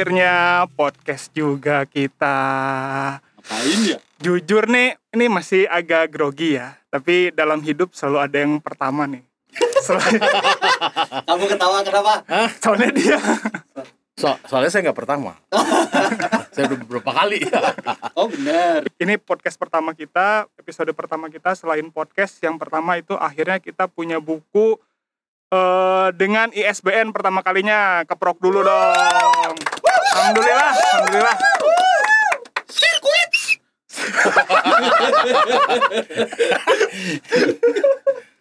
Akhirnya podcast juga kita. Ngapain ya? Jujur nih, ini masih agak grogi ya. Tapi dalam hidup selalu ada yang pertama nih. Selain- Kamu ketawa kenapa? Soalnya dia So, soalnya saya nggak pertama. saya udah beberapa kali. Oh benar. ini podcast pertama kita, episode pertama kita selain podcast yang pertama itu akhirnya kita punya buku eh dengan ISBN pertama kalinya keprok dulu dong. Alhamdulillah, alhamdulillah.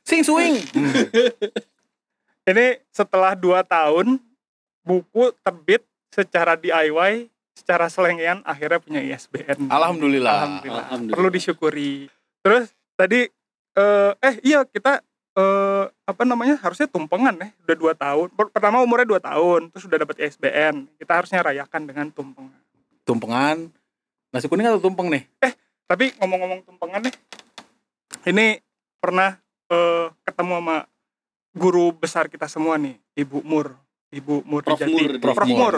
Sing swing. Ini setelah 2 tahun buku terbit secara DIY, secara selengean akhirnya punya ISBN. Alhamdulillah. Alhamdulillah. Alhamdulillah. Perlu disyukuri. Terus tadi eh eh iya kita eh apa namanya harusnya tumpengan ya udah dua tahun Per- pertama umurnya dua tahun terus udah dapat ISBN kita harusnya rayakan dengan tumpengan Tumpengan. Nasi kuning atau tumpeng nih? tapi ngomong-ngomong tumpengan nih ini pernah eh, ketemu sama guru besar kita semua nih Ibu Mur Ibu Mur Prof Dijati. Mur. Prof Prof Mur. Mur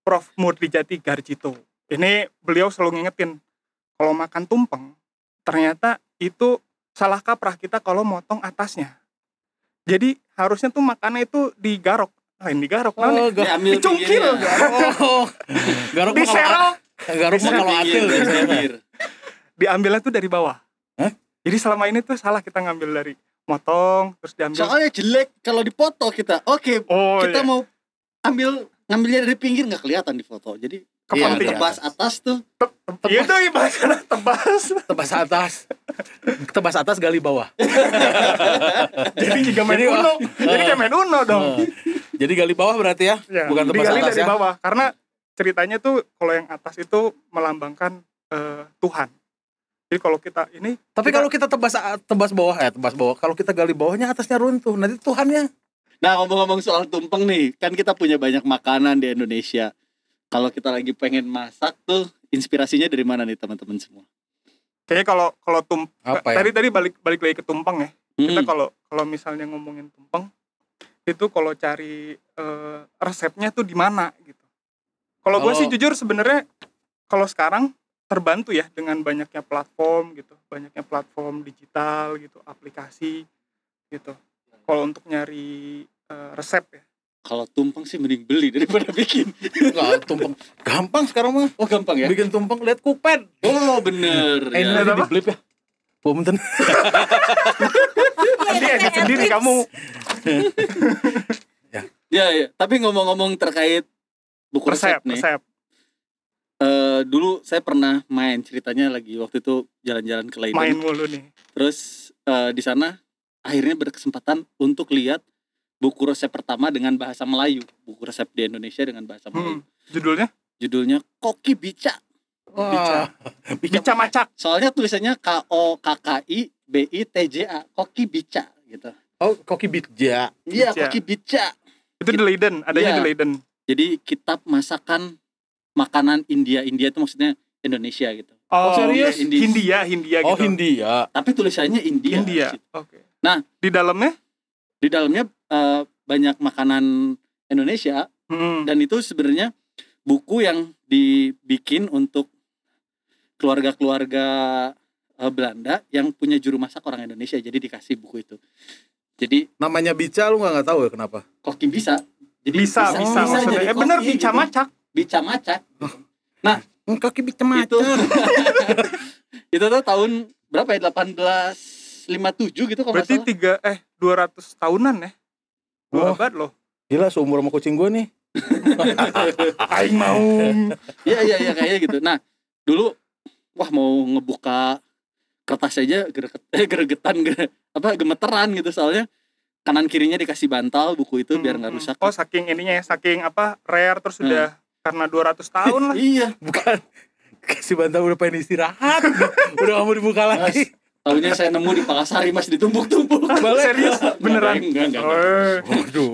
Prof Murdijati Garjito. Ini beliau selalu ngingetin kalau makan tumpeng ternyata itu salah kaprah kita kalau motong atasnya. Jadi harusnya tuh makannya itu digarok. Lain digarok, Oh, oh, gar- Diambil Dicungkil. oh. Garuk mah kalau garuk mah kalau atil diambilnya tuh dari bawah. Hah? Jadi selama ini tuh salah kita ngambil dari motong terus diambil. Soalnya jelek kalau dipoto kita. Oke, oh kita iya. mau ambil ngambilnya dari pinggir nggak kelihatan di foto. Jadi Kepentingan. Iya, tebas atas tuh. Iya tuh bahasa tebas. Tebas atas. Tebas atas gali bawah. Jadi juga main Jadi, uno. Jadi kayak main uno dong. Eh, Jadi gali bawah berarti ya? Ya, Bukan tebas digali atas dari ya? bawah karena ceritanya tuh kalau yang atas itu melambangkan eh, Tuhan. Jadi kalau kita ini Tapi Kita- kalau kita tebas tebas bawah ya, tebas bawah. Kalau kita gali bawahnya atasnya runtuh. Nanti Tuhannya Nah ngomong-ngomong soal tumpeng nih, kan kita punya banyak makanan di Indonesia. Kalau kita lagi pengen masak tuh, inspirasinya dari mana nih teman-teman semua? kayaknya kalau kalau tum apa ya? tadi tadi balik balik lagi ke tumpeng ya. Kita Hmm. kalau kalau misalnya ngomongin tumpeng itu kalau cari eh, resepnya tuh di mana gitu. Kalau gue sih jujur sebenarnya kalau sekarang terbantu ya dengan banyaknya platform gitu, banyaknya platform digital gitu, aplikasi gitu. Kalau untuk nyari eh, resep ya Kalau tumpeng sih mending beli daripada bikin. Enggak, tumpeng. Gampang sekarang mah. Oh gampang ya? Bikin tumpeng lihat cookpad. Oh bener. Eh, ya. ini apa? di blip ya. Punten. nanti edit sendiri kamu Ya, ya. Tapi ngomong-ngomong terkait buku resep, resep nih. resep eh, dulu saya pernah main ceritanya lagi waktu itu jalan-jalan ke Leiden. main mulu nih Terus eh, di sana akhirnya berkesempatan untuk lihat buku resep pertama dengan bahasa Melayu. Buku resep di Indonesia dengan bahasa Melayu. hmm. judulnya Judulnya Koki Bica. Wah. bica macak Soalnya tulisannya K O K K I B I T J A. Koki Bica gitu. Oh, koki bija. Iya, Bica. Koki Bica. itu di Leiden adanya Iya. di Leiden Jadi kitab masakan makanan India. India itu maksudnya Indonesia gitu. oh serius? Hindia Hindia Hindia Oh, gitu Hindia. Tapi tulisannya India. India oke Nah. di dalamnya Di dalamnya eh, banyak makanan Indonesia. Hmm. dan itu sebenarnya buku yang dibikin untuk keluarga-keluarga eh, Belanda yang punya juru masak orang Indonesia. Jadi dikasih buku itu. Jadi Namanya bica lu nggak nggak tahu ya kenapa? koki bisa. Jadi bisa bisa, bisa maksudnya. jadi eh bener bica gitu. macak bica macak Hmm, Koki bica itu. Macam. itu tuh tahun berapa ya 1857 gitu kalau berarti salah tiga eh 200 tahunan ya dua Oh. abad loh Gila seumur sama kucing gue nih. aing mau iya iya iya kayaknya gitu nah dulu wah mau ngebuka kertas aja greget, eh, gregetan ge- apa gemeteran gitu soalnya kanan kirinya dikasih bantal buku itu biar nggak Hmm. rusak oh saking ininya ya saking apa rare terus udah karena 200 tahun lah iya Bukan. Kasih bantal udah pengen istirahat. udah gak mau dibuka lagi. Tahunya saya nemu di Palasari masih ditumpuk-tumpuk serius beneran enggak enggak, enggak. oh Waduh.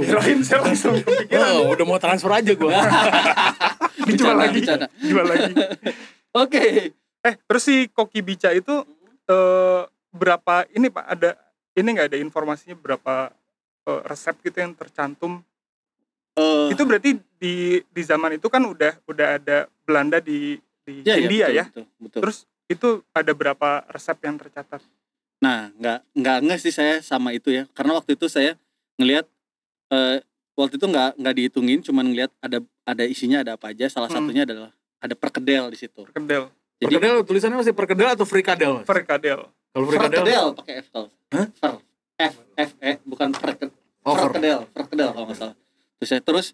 kirain saya langsung kepikiran Oh, udah mau transfer aja gue. dijual lagi bercanda. jual lagi oke eh terus si koki bica itu eh, berapa ini pak ada ini nggak ada informasinya berapa eh, resep gitu yang tercantum Eh, Itu berarti di di zaman itu kan udah udah ada Belanda di di iya, India betul, ya. Betul, betul. Terus itu ada berapa resep yang tercatat? Nah, nggak nggak nggak sih saya sama itu ya. Karena waktu itu saya ngelihat eh waktu itu nggak nggak dihitungin, cuman ngelihat ada ada isinya ada apa aja. Salah Hmm. satunya adalah ada perkedel di situ. Perkedel, Jadi Perkedel tulisannya masih perkedel atau frikadel mas? perkedel. Kalau frikadel perkedel pakai F kalau. Hah? Fer. F F E bukan perkedel. oh, perkedel, perkedel kalau nggak salah. Terus saya terus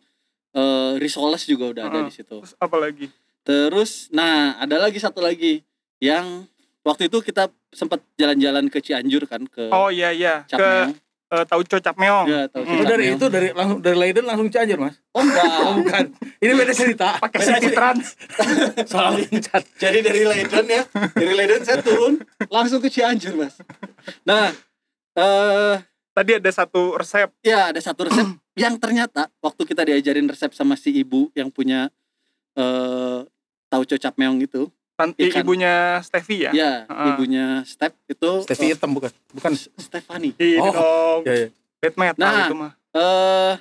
eh risoles juga udah ada Heeh. di situ. Terus apa lagi? Terus, nah ada lagi satu lagi yang waktu itu kita sempat jalan-jalan ke Cianjur kan ke Oh iya iya, ke Capmeong. eh, Tauco Capmeong. Ya, tahu Mm. Oh, Capmeong. dari itu dari langsung dari Leiden langsung Cianjur mas? Oh enggak. Oh bukan, ini beda cerita. Pakai City Trans. Soal cat. Jadi dari Leiden ya, dari Leiden saya turun langsung ke Cianjur mas. Nah, eh Tadi ada satu resep. ya ada satu resep yang ternyata waktu kita diajarin resep sama si ibu yang punya eh tauco capmeong itu, Tanti Ikan. ibunya Steffi ya. ya Heeh. ibunya Step itu Steffi hitam bukan? Bukan. Stefani. Ini Oh. dong. Ya ya. Red metal Nah. itu mah. Eh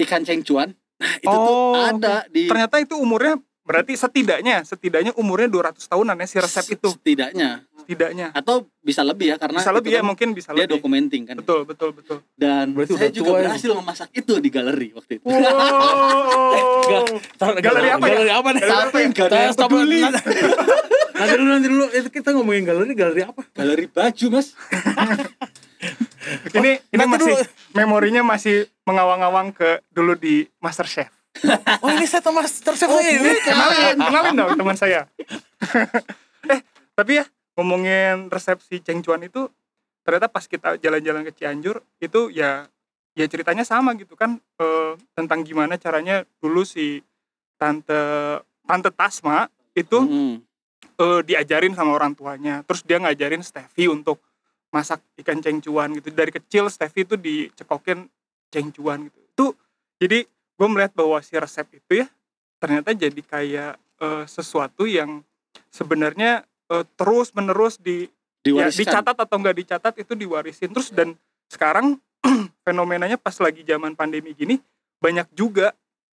ikan cengcuan. Nah, itu tuh Oh, ada di Ternyata itu umurnya berarti setidaknya setidaknya umurnya 200 tahunan ya si resep itu. setidaknya Setidaknya. atau bisa lebih ya karena Bisa lebih ya kan mungkin bisa dia lebih. dokumenting kan Betul, betul, betul. dan Berarti saya juga tua ya. berhasil memasak itu di galeri waktu itu Wow. Galeri apa ya? Galeri apa nih? tapi nggak ada yang peduli nanti- Nanti dulu nanti dulu itu kita ngomongin galeri galeri apa? galeri baju mas ini ini nanti masih dulu. memorinya masih mengawang-awang ke dulu di MasterChef. Oh ini saya Thomas Terchef Oh, ini. bukan. Kenalin, kenalin dong teman saya. eh, tapi ya ngomongin resepsi Cheng Chuan itu ternyata pas kita jalan-jalan ke Cianjur itu ya ya ceritanya sama gitu kan eh, tentang gimana caranya dulu si tante tante Tasma itu Mm. eh, diajarin sama orang tuanya terus dia ngajarin Steffi untuk masak ikan cengcuan gitu dari kecil Steffi itu dicekokin cengcuan gitu itu jadi gue melihat bahwa si resep itu ya ternyata jadi kayak eh, sesuatu yang sebenarnya eh, terus menerus di ya, dicatat atau nggak dicatat itu diwarisin terus dan sekarang fenomenanya pas lagi zaman pandemi gini banyak juga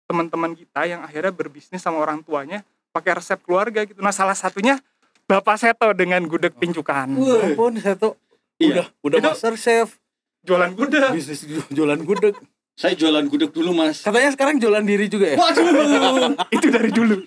teman-teman kita yang akhirnya berbisnis sama orang tuanya pakai resep keluarga gitu nah salah satunya Bapak Seto dengan gudeg pincukan Wah. Ampun tuh Iya. udah udah Itu- master chef jualan gudeg bisnis ju- jualan gudeg. saya jualan gudeg dulu mas. Katanya sekarang jualan diri juga ya? waduh. Itu dari dulu.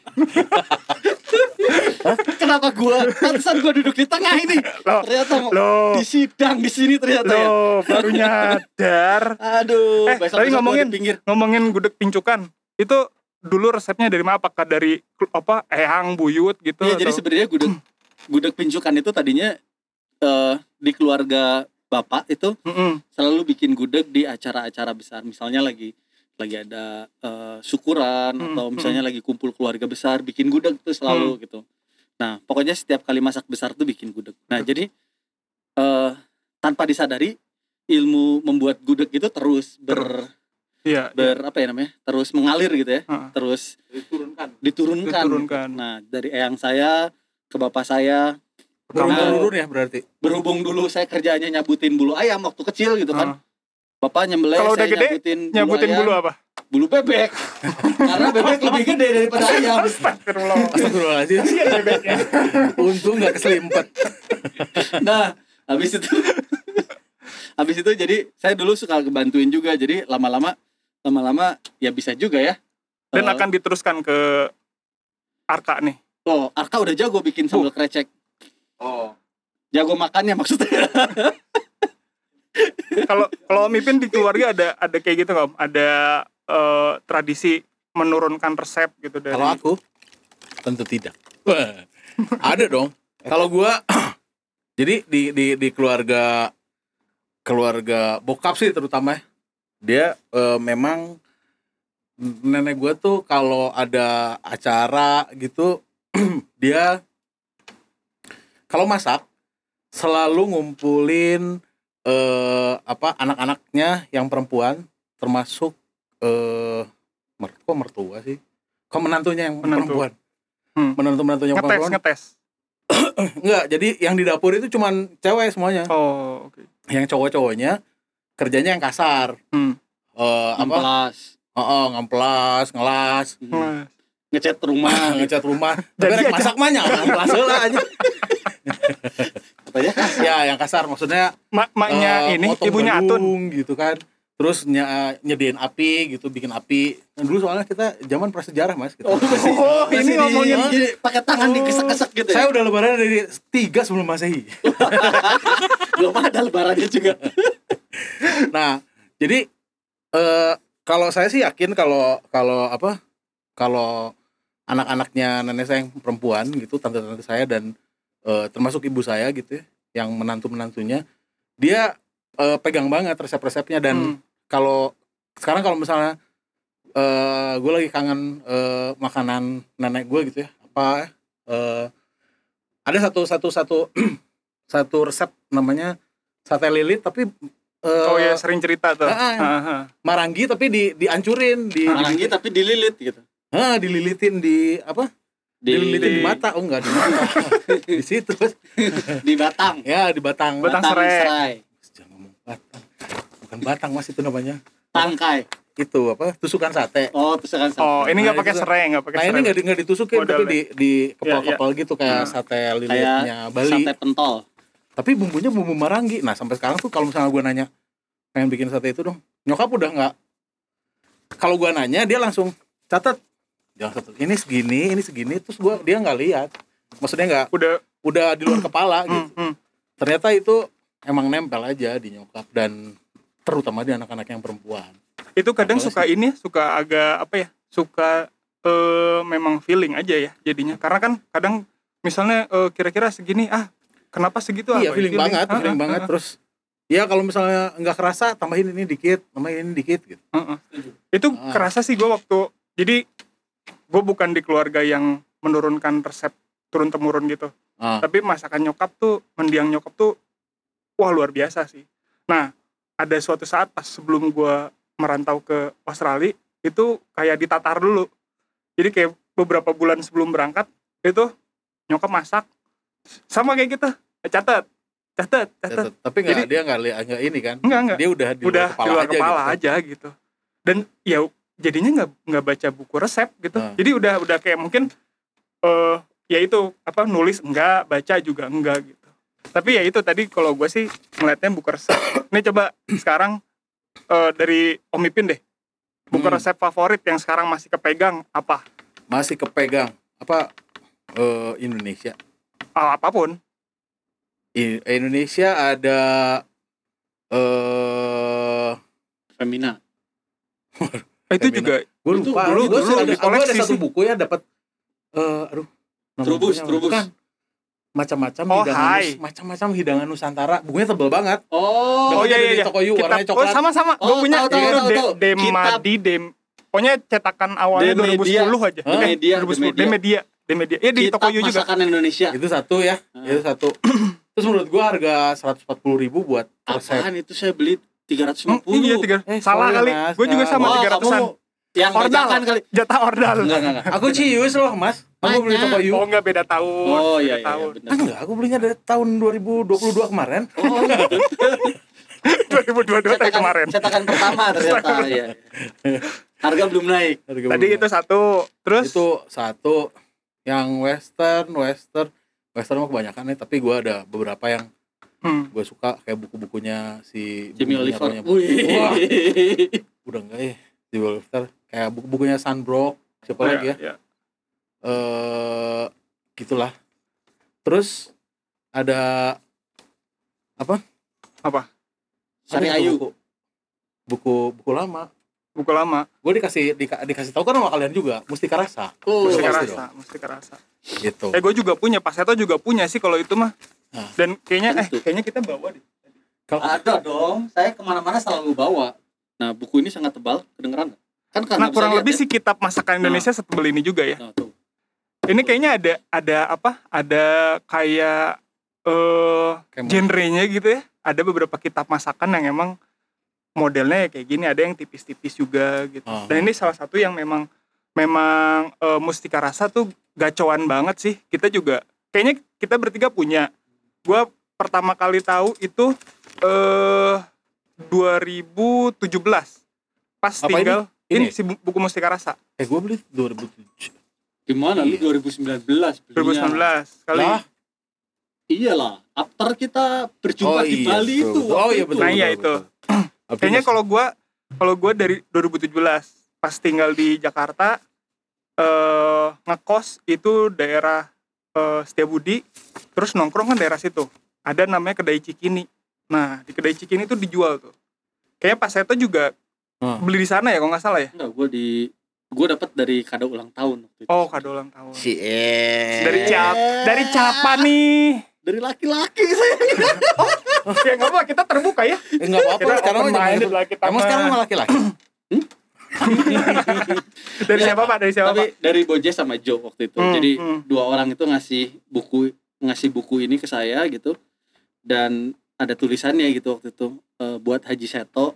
Kenapa gua? Pantesan gua duduk di tengah ini. Loh, ternyata loh. di sidang di sini ternyata ya. Loh baru nyadar. Aduh Eh, besok tapi ngomongin- pinggir. ngomongin gudeg pincukan itu dulu resepnya dari mana? Apakah dari apa eyang buyut gitu Iya, jadi sebenarnya gudeg gudeg pincukan itu tadinya eh di keluarga bapak itu Mm-mm. selalu bikin gudeg di acara-acara besar. Misalnya lagi lagi ada eh, syukuran Hmm, atau misalnya lagi kumpul keluarga besar bikin gudeg tuh selalu gitu. Nah pokoknya setiap kali masak besar tuh bikin gudeg. Nah jadi eh tanpa disadari ilmu membuat gudeg itu terus ber iya ber apa ya namanya terus mengalir gitu ya. Heeh. terus Diturunkan. diturunkan, Diturunkan. nah dari eyang saya ke bapak saya Nah. turun ya berarti. berhubung dulu saya kerjanya nyabutin bulu ayam waktu kecil gitu kan Heeh. bapak nyembelih Kalau udah saya gede, nyabutin nyabutin ayam, bulu apa bulu bebek karena bebek lebih gede daripada ayam Astagfirullah Astagfirullahaladzim. Bebeknya. Untung nggak keselimpet. nah habis itu habis itu jadi saya dulu suka kebantuin juga jadi lama-lama lama-lama ya bisa juga ya dan Eh, akan diteruskan ke Arka nih oh Arka udah jago bikin sambal krecek Oh. jago makannya maksudnya kalau kalau Om Ipin di keluarga ada ada kayak gitu nggak Om? ada eh, tradisi menurunkan resep gitu dari Kalau aku tentu tidak. Ada dong. Kalau gua jadi di di di keluarga keluarga bokap sih terutama ya, dia eh, memang nenek gua tuh kalau ada acara gitu dia kalau masak selalu ngumpulin eh apa anak-anaknya yang perempuan termasuk eh mer kok mertua sih? Kok menantunya yang Menantu. perempuan? Hmm. menantu menantunya ngetes perempuan. ngetes. Enggak jadi yang di dapur itu cuman cewek semuanya. Oh oke. Yang cowok-cowoknya kerjanya yang kasar. Hmm. Eh apa? Amplas oh, oh ngamplas ngelas. Hmm. Ngecat rumah. Ngecat rumah. Tapi rek masak mah nya ngamplas heula aja. Apa ya? Ya yang kasar. Maksudnya ma- maknya eh, ini ibunya Atun. gitu kan. Terus ny- nyediain api gitu bikin api. Nah, dulu soalnya kita zaman prasejarah mas gitu. oh masih Oh, masih ini di- ngomongin gini, pakai tangan Oh. dikesek-kesek gitu saya ya udah lebaran dari tiga sebelum masehi. Belum ada lebarannya juga. Nah jadi eh kalau saya sih yakin kalau kalau apa kalau anak-anaknya nenek saya yang perempuan gitu tante-tante saya dan eh, termasuk ibu saya gitu ya yang menantu menantunya dia eh, pegang banget resep-resepnya dan Hmm. kalau sekarang kalau misalnya eh gue lagi kangen eh, makanan nenek gue gitu ya apa eh ada satu satu satu satu resep namanya sate lilit tapi eh, oh ya sering cerita tuh. Ah, ah. marangi tapi di dihancurin di Marangi tapi dililit gitu ah, dililitin di apa? Di, dililitin di, di- mata. Oh enggak di mata. Di situ. Di Batang. Ya di batang. Batang serai. jangan ngomong batang. Bukan batang mas itu namanya. Tangkai. Itu apa? Tusukan sate. Oh terus kan oh ini nggak Nah, pakai serai nggak pakai Nah ini serai. nggak di, nggak ditusukin tapi Modalnya. di di kepal-kepal gitu kayak Hmm. sate kayak lilitnya Bali. sate pentol. Tapi bumbunya bumbu marangi. Nah sampai sekarang tuh kalau misalnya gue nanya pengen bikin sate itu dong, nyokap udah nggak. Kalau gue nanya dia langsung catat. Jangan catat. Ini segini, ini segini. Terus gua dia nggak lihat. Maksudnya nggak udah udah di luar kepala gitu. hmm, hmm. Ternyata itu emang nempel aja di nyokap dan terutama di anak-anak yang perempuan. itu kadang Apalagi suka ini suka agak apa ya suka eh memang feeling aja ya jadinya karena kan kadang misalnya eh, kira-kira segini ah kenapa segitu iya apa? feeling banget, Ah, feeling ah, banget. ah, Terus ya kalau misalnya nggak kerasa tambahin ini dikit, tambahin ini dikit gitu. ah, ah. itu kerasa sih gue waktu jadi gue bukan di keluarga yang menurunkan resep turun temurun gitu Ah. tapi masakan nyokap tuh mendiang nyokap tuh wah luar biasa sih nah ada suatu saat pas sebelum gue merantau ke Australia itu kayak ditatar dulu jadi kayak beberapa bulan sebelum berangkat itu nyokap masak sama kayak gitu catat catat catat. Tapi nggak dia nggak nggak ini kan? enggak enggak Dia udah di udah luar kepala, di luar aja, kepala gitu. aja gitu dan ya jadinya nggak nggak baca buku resep gitu. Ah. jadi udah udah kayak mungkin eh ya itu apa nulis enggak baca juga enggak gitu. Tapi ya itu tadi kalau gue sih ngeliatnya buku resep. Ini coba sekarang eh, dari Om Ipin deh. Buku Hmm. resep favorit yang sekarang masih kepegang apa? Masih kepegang. Apa eh, Indonesia? Ah, apa pun. I- Indonesia ada eh Femina Eh, itu Femina. juga gue Itu lupa. dulu- sih ada, ada koleksi satu buku ya dapat eh aduh. Trubus? Trubus. Bukan. Macam-macam Oh, hidangan hai. Nus- macam-macam hidangan Nusantara. Bukunya tebel banget. oh oh iya iya iya toko Yu, warnanya coklat. oh sama-sama gue Oh, punya tahu, tahu, itu tahu, De- tahu. Demadi Dem pokoknya cetakan awalnya Demedia. 2010 aja Hah? Eh, Demedia, 2010 Demedia. Demedia Demedia ya di toko Yu juga masakan Indonesia Itu satu ya. Itu satu. Terus menurut gua harga 140 ribu buat resep. apaan itu saya beli Hmm, 350 iya tiga Eh, salah kali. Gue juga sama oh tiga ratusan. kamu yang Ordal. bajakan kali. Jatah ordal. Enggak enggak enggak Aku cius loh, Mas. Aku beli toko Yu. oh enggak beda tahun. Oh beda iya iya, tahun iya benar Ah, enggak, aku belinya dari tahun 2022 kemarin. oh gitu 2022 tahun cetakan, kemarin. cetakan pertama ternyata iya. Harga belum naik. Harga tadi belum itu satu. Terus? Itu satu. Yang western western. Western mah kebanyakan nih tapi gua ada beberapa yang hmm, gue suka kayak buku-bukunya si Jimmy Oliver. Wah, udah enggak ya Jimmy Oliver. Kayak buku-bukunya Sunbrook siapa lagi ya? Ya. eh gitulah. Terus ada apa? Sari Ada Ayu. buku, buku buku lama. Buku lama. Gue dikasih dika- dikasih tahu kan sama kalian juga Mustika Rasa oh mesti pasti kerasa mesti kerasa gitu. Eh gue juga punya Pak Seto juga punya sih kalau itu mah Nah. dan kayaknya eh Tentu. kayaknya kita bawa deh Kalau- ada dong saya ke mana-mana selalu bawa nah buku ini sangat tebal kedengeran nggak? kan karena nah kurang lebih ya. sih kitab masakan Indonesia setebel ini juga ya Nah, tuh. ini kayaknya ada ada apa ada kayak eh mau- genrenya gitu ya ada beberapa kitab masakan yang emang modelnya ya kayak gini ada yang tipis-tipis juga gitu Oh. dan ini salah satu yang memang memang eh, Mustika Rasa tuh gacoan banget sih kita juga kayaknya kita bertiga punya gua pertama kali tahu itu eh 2017 pas Apa tinggal Ini Ini si bu- buku Mustika Rasa eh gue beli 2007. Gimana lu Iya. 2019 belinya? 2019 kali. Lah, Iyalah, after kita berjumpa oh di iya, Bali betul, itu. Oh waktu iya itu. betul. Nah, iya itu. betul. Kayaknya kalau gua kalau gua dari 2017 pas tinggal di Jakarta eh ngekos itu daerah eh, Setiabudi terus nongkrong kan daerah situ. Ada namanya kedai Cikini. Nah, di kedai Cikini itu dijual tuh. Kayaknya pas saya tuh juga Hmm. beli di sana ya kalau nggak salah ya. Enggak, gue di gue dapat dari kado ulang tahun waktu itu. Oh, kado ulang tahun. si eh. Dari cap dari Capa nih. Dari laki-laki saya. ya nggak apa kita terbuka ya. Eh, enggak apa-apa sekarang lah kita Emang sekarang laki-laki. Dari siapa Pak? Dari siapa Pak? Tapi dari Bojes sama Joe waktu itu. Hmm, Jadi hmm. dua orang itu ngasih buku ngasih buku ini ke saya gitu. Dan ada tulisannya gitu waktu itu eh, buat Haji Seto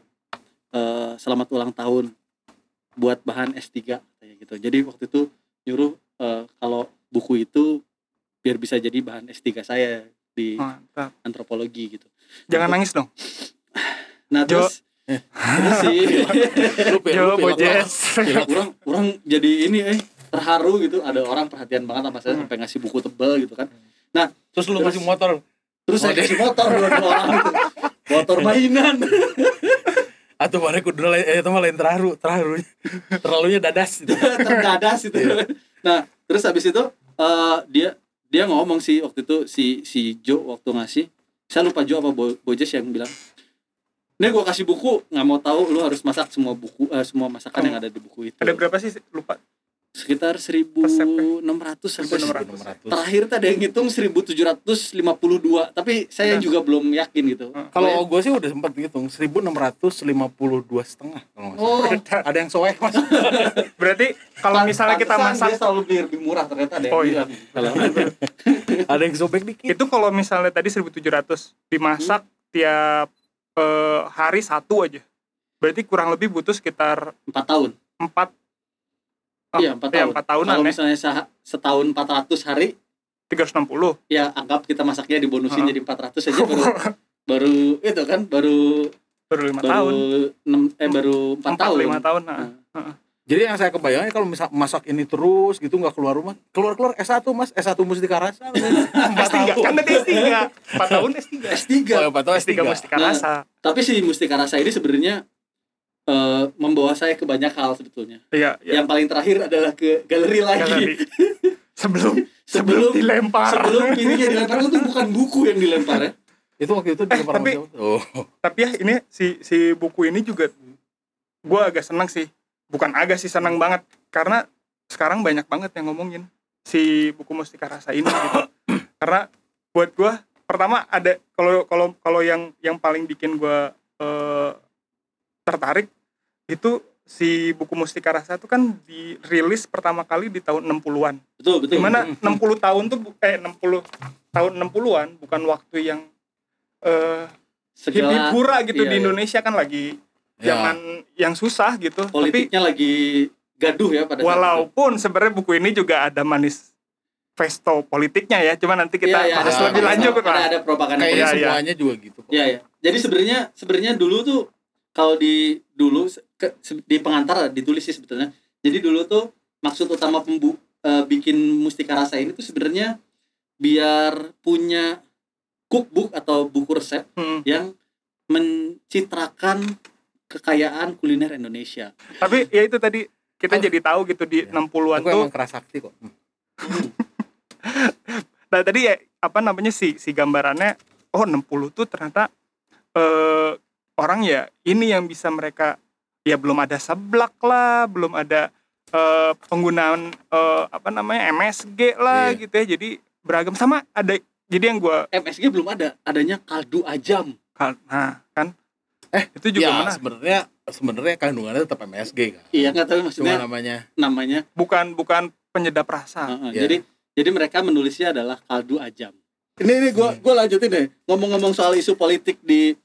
eh, selamat ulang tahun buat bahan S3 kayak gitu. Jadi waktu itu nyuruh eh, kalau buku itu biar bisa jadi bahan S3 saya di Mantap. antropologi gitu. Jangan nangis dong. Nah terus sih Lu pilih- Yo, Bojes. Gila, orang orang jadi ini eh terharu gitu ada orang perhatian banget sama saya Hmm. sampai ngasih buku tebal gitu kan Terus lu Terus- ngasih motor. terus saya kasih motor dua orang itu motor mainan Atau mana kudu lain eh itu mah lain terharu, terharu. Terlalunya dadas gitu. terdadas itu Iya. nah terus habis itu eh, dia dia ngomong sih waktu itu si si Jo waktu ngasih saya lupa Jo apa Bo- Bojes yang bilang ini gua kasih buku nggak mau tahu lu harus masak semua buku eh, semua masakan Hmm. yang ada di buku itu Ada berapa sih? Lupa. sekitar 1600 sampai 1600. terakhir tuh ada yang ngitung 1752 tapi saya Nah. juga belum yakin gitu Hmm. Kalau gue sih udah sempat ngitung 1652 setengah kalau oh Ada yang soek mas. Berarti kalau misalnya kita masak dia selalu beli lebih murah ternyata ada yang Oh, iya. Ada yang sobek dikit. itu kalau misalnya tadi 1700 dimasak tiap eh, hari satu aja. Berarti kurang lebih butuh sekitar empat tahun 4 iya empat tahun empat tahunan kalau ya. misalnya setahun 400 hari 360. ya anggap kita masaknya dibonusin Heeh. jadi 400 aja baru baru itu kan baru Baru 5 baru tahun. enam eh baru 4 tahun 5 tahun. Nah. Nah, Jadi yang saya kebayangnya kalau misal masak ini terus gitu nggak keluar rumah, keluar keluar S1 mas, S1 Mustika Rasa. Empat S3 tahun. kan tadi S3. 4 tahun S3. S3 Oh, empat tahun S3 S3. Mustika Nah, Rasa. tapi si Mustika Rasa ini sebenarnya eh, membawa saya ke banyak hal sebetulnya Iya, iya. yang paling terakhir adalah ke galeri lagi Galeri. Sebelum sebelum sebelum dilempar. sebelum ininya dilempar itu bukan buku yang dilempar ya Itu waktu itu di Eh, tapi- Oh. tapi ya ini si si buku ini juga gue agak senang sih bukan agak sih senang banget karena sekarang banyak banget yang ngomongin si buku Mustika Rasa ini gitu karena buat gue pertama ada kalau kalau kalau yang yang paling bikin gue eh, tertarik itu si buku Mustika Rasa itu kan dirilis pertama kali di tahun 60-an betul betul di mana Hmm. 60 tahun tuh eh 60 tahun 60-an bukan waktu yang eh segala hura gitu iya, di iya. Indonesia kan lagi Ya. zaman yang susah gitu. Tapi politiknya lagi gaduh ya pada walaupun sebenarnya buku ini juga ada manis pesto politiknya ya, cuma nanti kita Iya, iya, harus ada- lebih ada- lanjut ada lah. ada propaganda Kayaknya Iya, iya. semuanya juga gitu. Iya ya. Jadi sebenarnya sebenarnya dulu tuh kalau di dulu ke, di pengantar ditulis sih sebetulnya. Jadi dulu tuh maksud utama pembu eh, bikin Mustika Rasa ini tuh sebenarnya biar punya cookbook atau buku resep Hmm. yang mencitrakan kekayaan kuliner Indonesia. Tapi ya itu tadi kita Oh. jadi tahu gitu di Iya. 60-an Aku tuh. emang keras sakti kok. Hmm. Nah, tadi ya apa namanya si si gambarannya oh 60 tuh ternyata eh orang ya ini yang bisa mereka ya belum ada seblak lah, belum ada eh, penggunaan eh, apa namanya MSG lah Iya. gitu ya. Jadi beragam sama ada jadi yang gua MSG belum ada, adanya kaldu ajam. nah kan Eh, itu juga ya mana sebenarnya sebenarnya kandungannya tetap MSG kan. Iya nggak tahu Cuma maksudnya namanya namanya. bukan bukan penyedap rasa. Heeh, Iya. Jadi jadi mereka menulisnya adalah kaldu ajam. Ini ini gua gua lanjutin deh. Ngomong-ngomong soal isu politik di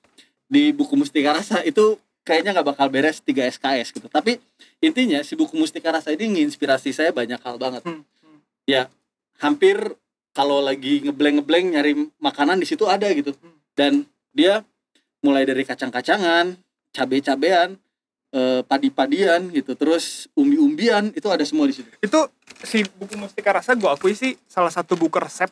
di buku Mustika Rasa itu kayaknya nggak bakal beres 3 SKS gitu. Tapi intinya si buku Mustika Rasa ini nginspirasi saya banyak hal banget. Hmm, hmm. Hampir kalau lagi ngebleng-ngebleng nyari makanan di situ ada gitu. Hmm. Dan dia mulai dari kacang-kacangan, cabe-cabean, eh, padi-padian gitu terus umbi-umbian itu ada semua di situ. Itu si buku Mustika Rasa gue akui sih salah satu buku resep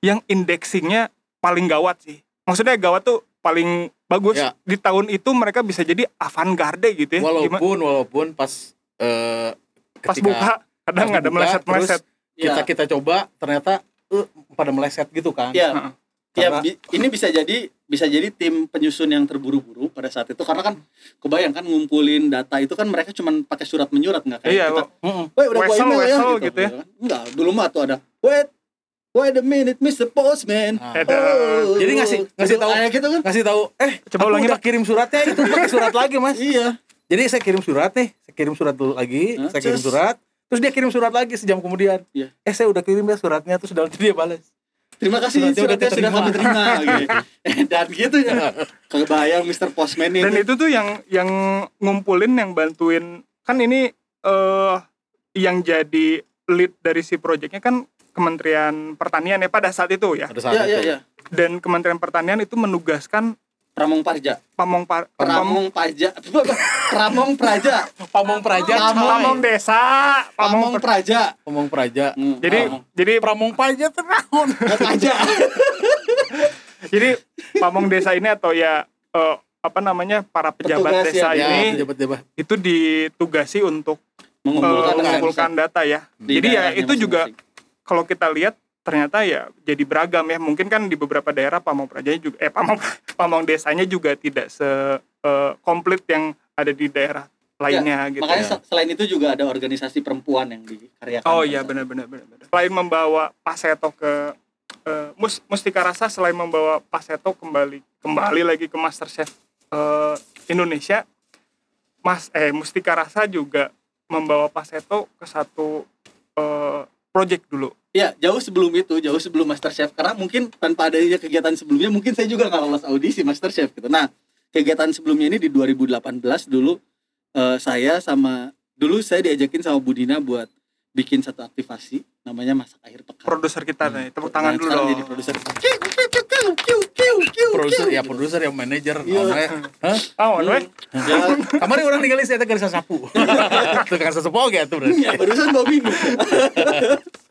yang indexingnya paling gawat sih. Maksudnya gawat tuh paling bagus. Ya. di tahun itu mereka bisa jadi avant-garde gitu ya. Gimana- walaupun walaupun pas eh, pas buka kadang pas ada meleset-meleset. kita ya, kita coba ternyata eh, pada meleset gitu kan. Ya, Heeh. ya Karena- bi- ini bisa jadi bisa jadi tim penyusun yang terburu-buru pada saat itu karena kan kebayang kan ngumpulin data itu kan mereka cuman pakai surat menyurat nggak kayak iya kita. Wait, udah gua Wesel, email ya wesel gitu, gitu ya. kan. Enggak, dulu mah tuh ada. Wait, wait a minute, Mr. Postman. Nah, Ada. Jadi ngasih- ngasih tahu. kayak gitu kan? ngasih tahu eh Coba aku ulangi, udah kirim suratnya itu pakai surat lagi mas Iya. jadi saya kirim surat nih saya kirim surat dulu lagi Hah? saya kirim Cus. surat terus dia kirim surat lagi sejam kemudian Iya. eh saya udah kirim ya suratnya terus sudah dia balas Terima kasih Suratnya suratnya sudah kami terima gitu. Dan gitu ya. Kebayang Mr. Postman dan ini. itu tuh yang yang ngumpulin yang bantuin kan ini eh yang jadi lead dari si projectnya kan Kementerian Pertanian ya pada saat itu ya pada saat Iya, iya, itu iya. dan Kementerian Pertanian itu menugaskan Pramong Parja. pamong par, Pramong Parja. Pramong Praja. pamong praja Pamong- pamong desa Pamong Praja. pamong praja Hmm, jadi Pamong. jadi pramong praja terahun Praja. jadi pamong desa ini atau ya eh, apa namanya para pejabat Petugas desa ya, ya ini pejabat pejabat itu ditugasi untuk eh, Mengumpulkan data mengumpulkan data ya di jadi ya itu juga kalau kita lihat ternyata ya jadi beragam ya mungkin kan di beberapa daerah pamong prajanya juga eh pamong pamong desanya juga tidak se eh, komplit yang ada di daerah lainnya gitu Makanya ya. se- selain itu juga ada organisasi perempuan yang dikaryakan. oh iya saat benar benar benar benar. selain membawa Paseto ke eh, Mus Mustika Rasa selain membawa Paseto kembali kembali lagi ke MasterChef eh, Indonesia Mas eh Mustika Rasa juga membawa Paseto ke satu eh, project dulu Ya, jauh sebelum itu, jauh sebelum MasterChef. Karena mungkin tanpa adanya kegiatan sebelumnya, mungkin saya juga nggak lolos audisi MasterChef gitu. Nah, kegiatan sebelumnya ini di 2018 dulu eh, saya sama dulu saya diajakin sama Budina buat bikin satu aktivasi namanya masak akhir pekan. produser kita nih tepuk tangan Nah, dulu dong jadi produser. Produser ya produser ya manajer namanya hah oh Hmm. Ya, kemarin orang ninggalin saya tegar sapu tegar sapu oke tuh berarti ya barusan bawa minum.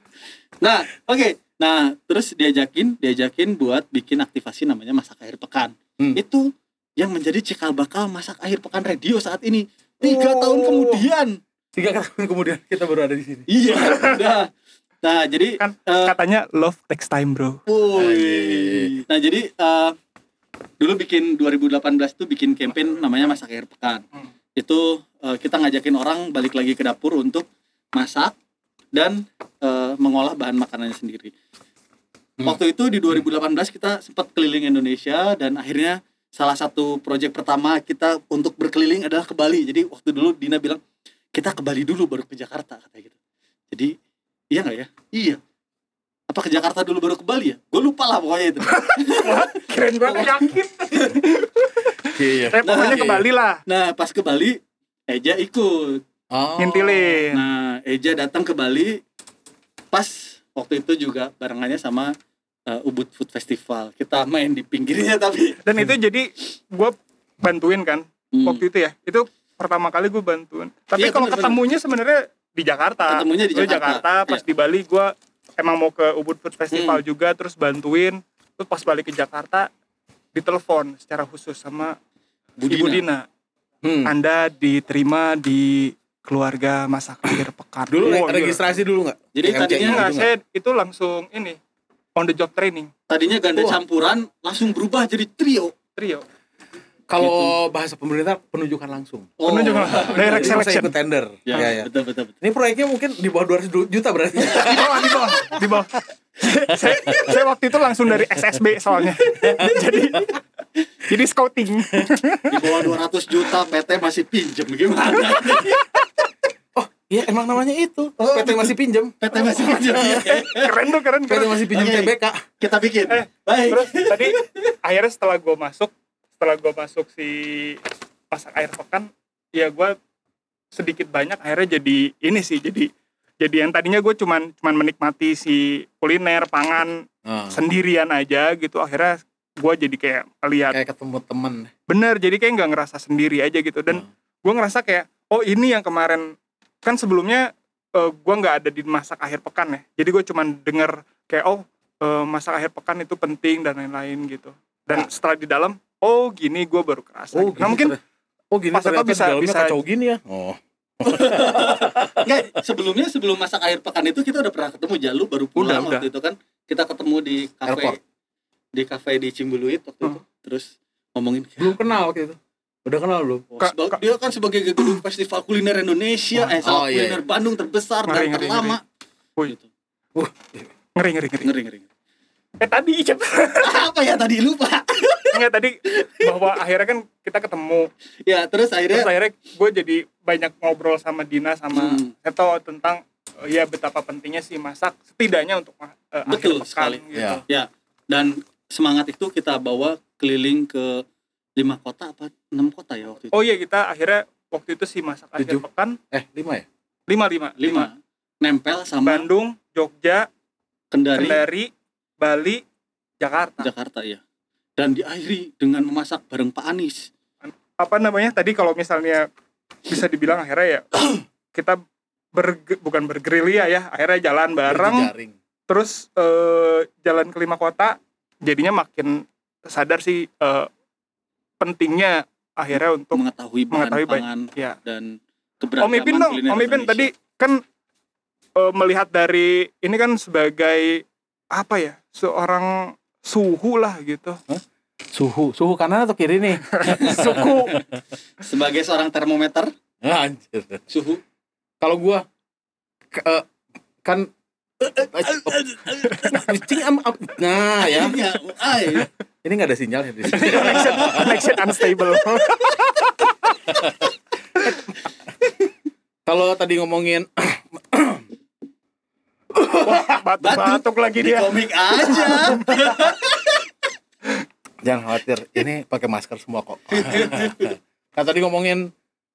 nah, oke. Nah, terus diajakin, diajakin buat bikin aktivasi namanya masak akhir pekan. Hmm. Itu yang menjadi cikal bakal masak akhir pekan radio saat ini. Tiga Oh. tahun kemudian. tiga tahun kemudian kita baru ada di sini Iya. Nah, nah jadi kan eh, katanya love takes time bro Woi. Nah jadi eh, dulu bikin 2018 tuh bikin campaign namanya masak akhir pekan. Hmm. Itu eh, kita ngajakin orang balik lagi ke dapur untuk masak dan eh, mengolah bahan makanannya sendiri. Hmm. Waktu itu di 2018 kita sempat keliling Indonesia dan akhirnya salah satu proyek pertama kita untuk berkeliling adalah ke Bali. Jadi waktu dulu Dina bilang kita ke Bali dulu baru ke Jakarta katanya gitu. Jadi iya nggak ya? Iya. Apa ke Jakarta dulu baru ke Bali ya? Gue lupa lah pokoknya itu. keren banget yakin iya eh pokoknya ke Bali lah Nah pas ke Bali Eja ikut. oh. ngintilin Nah Eja datang ke Bali pas waktu itu juga barengannya sama uh, Ubud Food Festival. Kita main di pinggirnya tapi dan itu jadi gue bantuin kan Hmm. waktu itu ya itu pertama kali gue bantuin tapi Iya, kalau ketemunya sebenarnya di Jakarta Ketemunya di Gue Jakarta. pas Iya. di Bali gue emang mau ke Ubud Food Festival Hmm. juga terus bantuin terus pas balik ke Jakarta ditelepon secara khusus sama Budina. Ibu Dina Hmm. Anda diterima di keluarga masak akhir pekan dulu gila. registrasi dulu nggak Jadi MCI tadinya Enggak, gitu saya itu langsung ini on the job training Tadinya ganda Wah. campuran langsung berubah jadi trio. trio kalau bahasa pemerintah penunjukan langsung Oh. Penunjukan. Direct Jadi saya selection. ikut tender Ya, ya, ya. betul betul betul. ini proyeknya mungkin di bawah 200 juta berarti di bawah di bawah di bawah saya, saya waktu itu langsung dari SSB soalnya jadi jadi scouting Di bawah 200 juta PT masih pinjem gimana? Oh iya emang namanya itu PT masih pinjam PT masih pinjem. keren tuh keren PT keren masih pinjam Oke. TBK Kita bikin. Eh, Baik. terus tadi akhirnya setelah gue masuk setelah gue masuk si masak air pekan ya gue sedikit banyak akhirnya jadi ini sih jadi jadi yang tadinya gue cuman cuman menikmati si kuliner pangan Ah, sendirian aja gitu akhirnya gue jadi kayak lihat kayak ketemu temen bener jadi kayak nggak ngerasa sendiri aja gitu dan Hmm. gue ngerasa kayak oh ini yang kemarin kan sebelumnya eh, gue nggak ada di masak akhir pekan ya jadi gue cuman denger kayak oh eh, masak akhir pekan itu penting dan lain-lain gitu dan setelah di dalam oh gini gue baru kerasa Oh, gitu. nah mungkin Oh gini Pas bisa- di dalamnya bisa- kacau gini ya. Oh. Enggak, sebelumnya sebelum masak akhir pekan itu kita udah pernah ketemu Jalu baru pulang Udah, waktu itu kan. Kita ketemu di kafe Airport. di kafe di Cimbuluit waktu itu. Terus ngomongin Belum kenal waktu itu. Udah kenal belum? Ka- ka- dia kan sebagai gedung festival kuliner Indonesia, eh Oh, iya, kuliner Bandung terbesar Ngeri, dan ngeri, terlama. Wih. Gitu. ngeri ngeri ngeri Ngeri ngeri. eh tadi Icep Apa ya tadi lupa? Enggak tadi bahwa akhirnya kan kita ketemu ya terus terus akhirnya akhirnya gue jadi banyak ngobrol sama Dina sama Hmm. Seto tentang eh, ya betapa pentingnya sih masak setidaknya untuk eh, Betul akhir pekan sekali. gitu. Ya. ya dan semangat itu kita bawa keliling ke lima kota apa enam kota ya waktu itu. Oh iya kita akhirnya waktu itu sih masak akhir Tujuh. pekan Eh lima ya? lima lima lima nempel sama Bandung, Jogja, Kendari, Kendari, Bali, Jakarta. Jakarta ya. Dan diakhiri dengan memasak bareng Pak Anies. Apa namanya tadi kalau misalnya bisa dibilang akhirnya ya kita berge- bukan bergerilya ya akhirnya jalan bareng Berjejaring. terus eh, jalan ke lima kota jadinya makin sadar sih eh, pentingnya akhirnya untuk mengetahui bahan mengetahui pangan ya. dan keberagaman Om Ipin dong kuliner Om Ipin tadi kan eh, melihat dari ini kan sebagai apa ya seorang suhu lah gitu. Suhu, suhu kanan atau kiri nih? suku sebagai seorang termometer. Ah, Anjir. suhu. Kalau gua ke- kan Cing, am- am- nah ya. Iya, ini nggak ada sinyal ya di sini. connection connection unstable. Kalau tadi ngomongin batuk-batuk lagi di dia. komik aja. Jangan khawatir, ini pakai masker semua kok. nah tadi ngomongin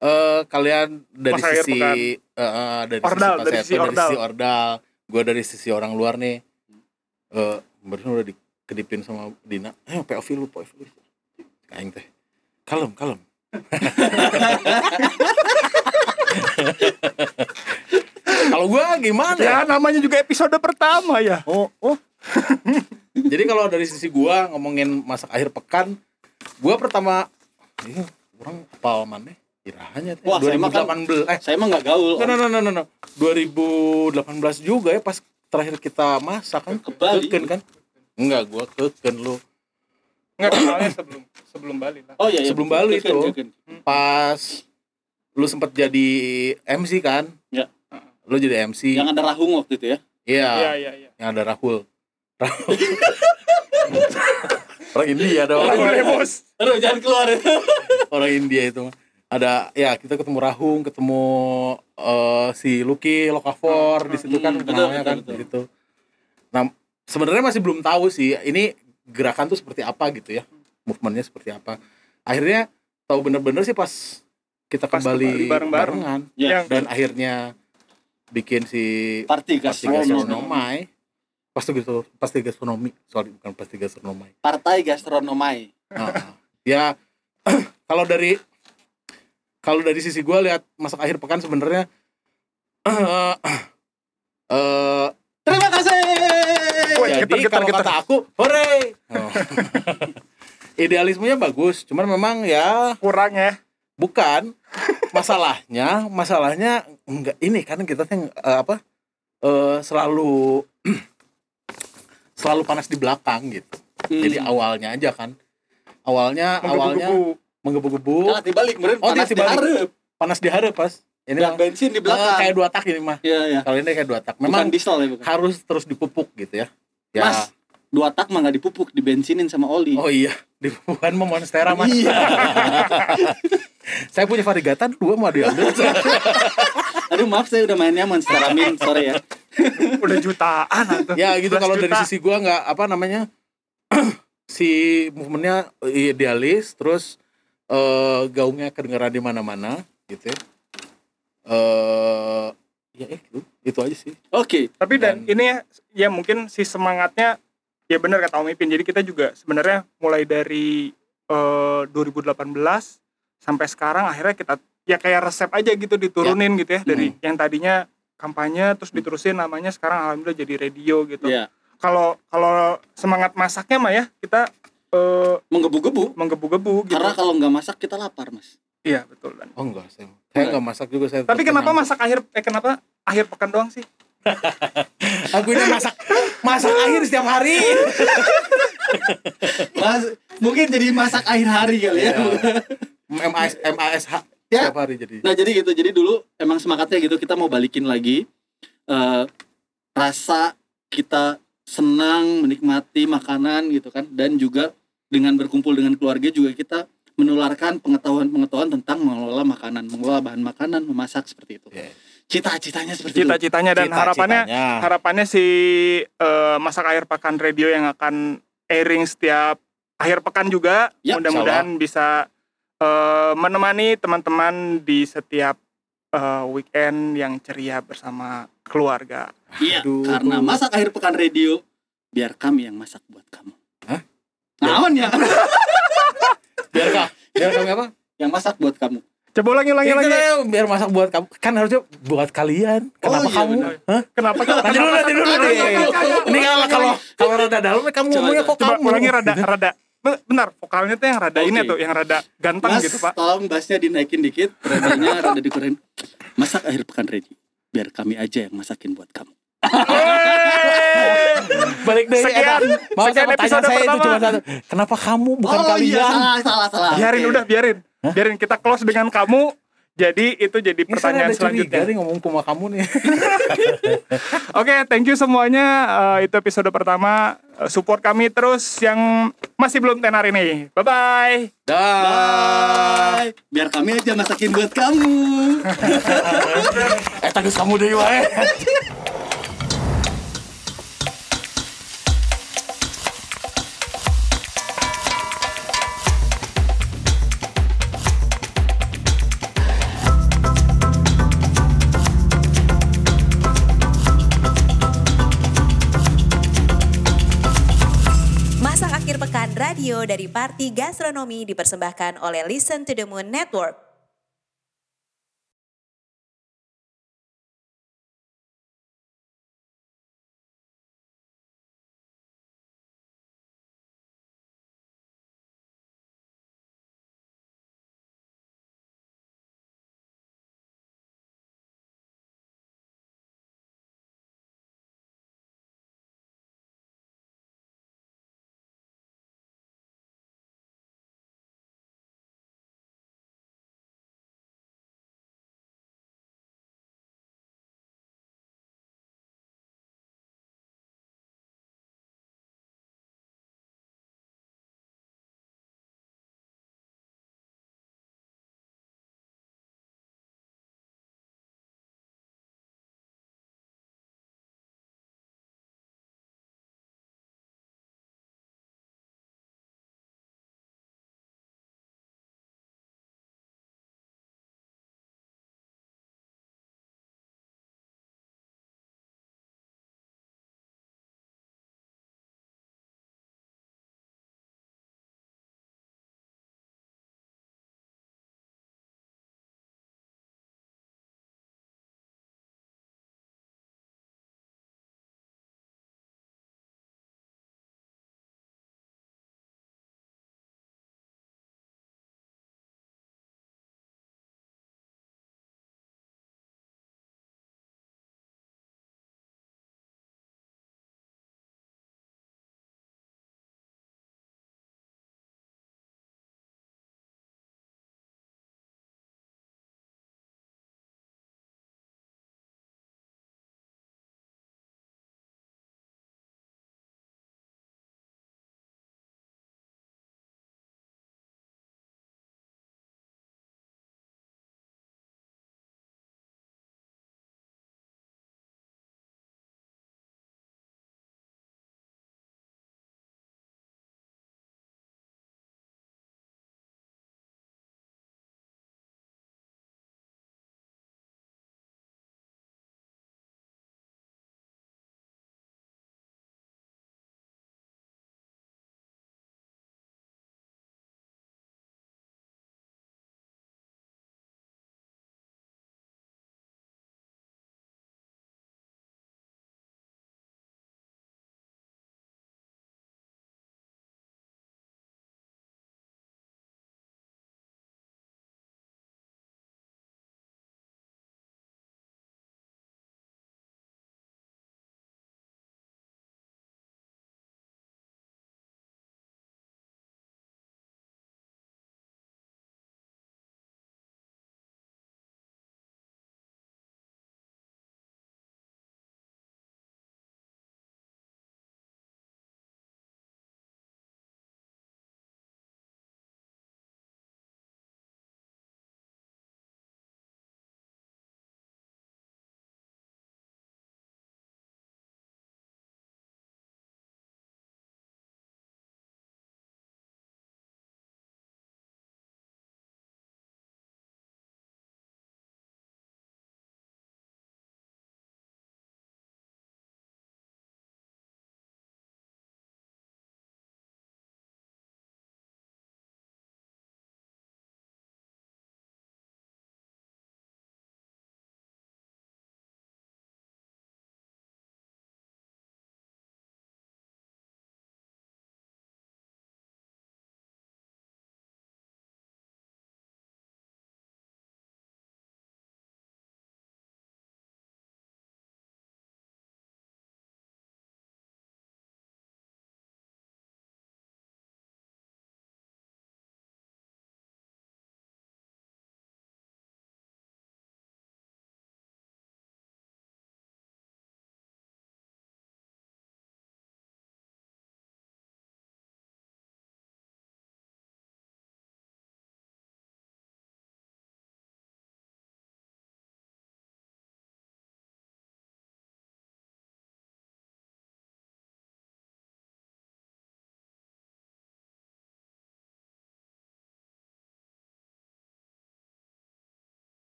eh, kalian dari Mas sisi eh, eh, dari Ordal, sisi dari sisi dari sisi ordal, gue dari sisi orang luar nih. Eh, barusan udah dikedipin sama Dina. Eh, POV lu, POV lu. Kayak teh. Kalem, kalem. Kalau gua gimana ya? ya namanya juga episode pertama ya Oh, oh. Jadi kalau dari sisi gua ngomongin masak akhir pekan, gua pertama ini orang apal mana? Irahanya teh. Wah, saya mah kan- 2018 eh saya mah nggak gaul no, no, no, no, no, no. 2018 juga ya pas terakhir kita masak kan Ke Bali. Keken kan? Enggak, gua keken lu. nggak kenalnya sebelum sebelum Bali lah oh iya, iya Sebelum Bali itu. keken. Pas lu sempat jadi MC kan? Ya. Lu jadi MC. yang ada rahung waktu itu ya Iya, iya iya iya yang ada Rahul. Rahul. Orang India dong. boleh bos aduh jangan keluar orang India itu mah. Ada ya kita ketemu Rahung ketemu eh, si Lucky Lokafor di situ kan Hmm, betul, namanya betul, kan betul. di situ. Nah sebenarnya masih belum tahu sih ini gerakan tuh seperti apa gitu ya movementnya seperti apa. Akhirnya tahu bener-bener sih pas kita Pas kembali kembali bareng-bareng. barengan ya. Dan akhirnya bikin si party gastronomi gastronomai pasti gitu pasti gastronomi sorry bukan pasti gastronomai partai gastronomi Nah, ya kalau dari kalau dari sisi gue lihat masak akhir pekan sebenarnya eh eh, terima kasih! Woi, jadi getar, getar, kalau getar. kata aku hore! Oh. idealismenya bagus cuman memang ya kurang ya. Bukan. Masalahnya masalahnya enggak ini kan kita tuh eh, apa eh, selalu selalu panas di belakang gitu. Hmm. jadi awalnya aja kan. Awalnya awalnya menggebu-gebu. Salah dibalik kemarin Oh, panas di dibalik. hareup panas di hareup pas. Ini dan mah bensin di eh, belakang. kayak dua tak ini mah. Iya iya. Kalau ini kayak dua tak. Memang memang diesel ya bukan? harus terus dipupuk gitu ya. Ya. Mas dua tak mah nggak dipupuk dibensinin sama oli. Oh iya. Dipupukan mau monstera mas. Iya. Saya punya varigatan dua mau diambil aduh maaf saya udah mainnya monster amin sorry ya. Udah jutaan atau ya gitu. 11 kalau dari sisi gua nggak apa namanya si movementnya idealis terus eh gaungnya kedengeran di mana-mana gitu ya eh ya eh, itu itu aja sih oke tapi dan, Dan- ini ya, ya mungkin si semangatnya ya benar kata Om Ipin jadi kita juga sebenarnya mulai dari eh, 2018 sampai sekarang akhirnya kita ya kayak resep aja gitu diturunin gitu ya dari Hmm. yang tadinya kampanye terus diterusin namanya sekarang alhamdulillah jadi radio gitu. Iya. Kalau kalau semangat masaknya mah ya kita eh, Menggebu-gebu. menggebu-gebu gitu. Karena kalau nggak masak kita lapar, Mas. Iya betul dan. Oh enggak, saya, saya enggak masak juga saya. Tapi kenapa kenyang. masak akhir eh kenapa akhir pekan doang sih? Aku ini masak masak akhir setiap hari. Mas, mungkin jadi masak akhir hari kali ya. MAS MASH Ya. setiap hari jadi. Nah jadi gitu, jadi dulu emang semangatnya gitu kita mau balikin lagi eh rasa kita senang menikmati makanan gitu kan dan juga dengan berkumpul dengan keluarga juga kita menularkan pengetahuan-pengetahuan tentang mengelola makanan, mengelola bahan makanan, memasak seperti itu. Iya. Cita-citanya seperti itu. Cita-citanya dan harapannya Cita-citanya. harapannya si eh, masak akhir pekan radio yang akan airing setiap akhir pekan juga Ya, mudah-mudahan bisa eh, menemani teman-teman di setiap eh, weekend yang ceria bersama keluarga. Iya, Aduh. karena masak akhir pekan radio biar kami yang masak buat kamu. Naon ya? biar kak biar kami apa? yang masak buat kamu. Coba ulangi ulangi Itu lagi. ya, biar masak buat kamu. Kan harusnya buat kalian. Kenapa iya, kamu? benar. Hah? Kenapa? Nanti dulu, nanti dulu. Ini kalau kalau kalau rada dalam kamu Coba, ngomongnya kok Coba kamu. ulangi rada rada. Be- Benar, vokalnya tuh yang rada ini tuh, yang rada ganteng Mas, gitu, Pak. tolong bassnya dinaikin dikit, radionya rada dikurangin. Masak akhir pekan ready. Biar kami aja yang masakin buat kamu. Balik deh. Sekian, Eta. Mau sekian episode saya itu pertama. cuma satu. Kenapa kamu bukan oh kalian? iya, salah, salah, salah. biarin Oke. udah, biarin. Biarin kita close dengan kamu. Jadi itu jadi Ini pertanyaan ada selanjutnya. nih ngomong sama kamu nih. Oke, thank you semuanya. Eh, itu episode pertama. Eh, support kami terus yang masih belum tenar ini. Bye bye. Dah. Bye. Biar kami aja masakin buat kamu. Eh, tagus kamu deh, wae. Pekan radio dari Parti Gastronomi dipersembahkan oleh Listen to the Moon Network.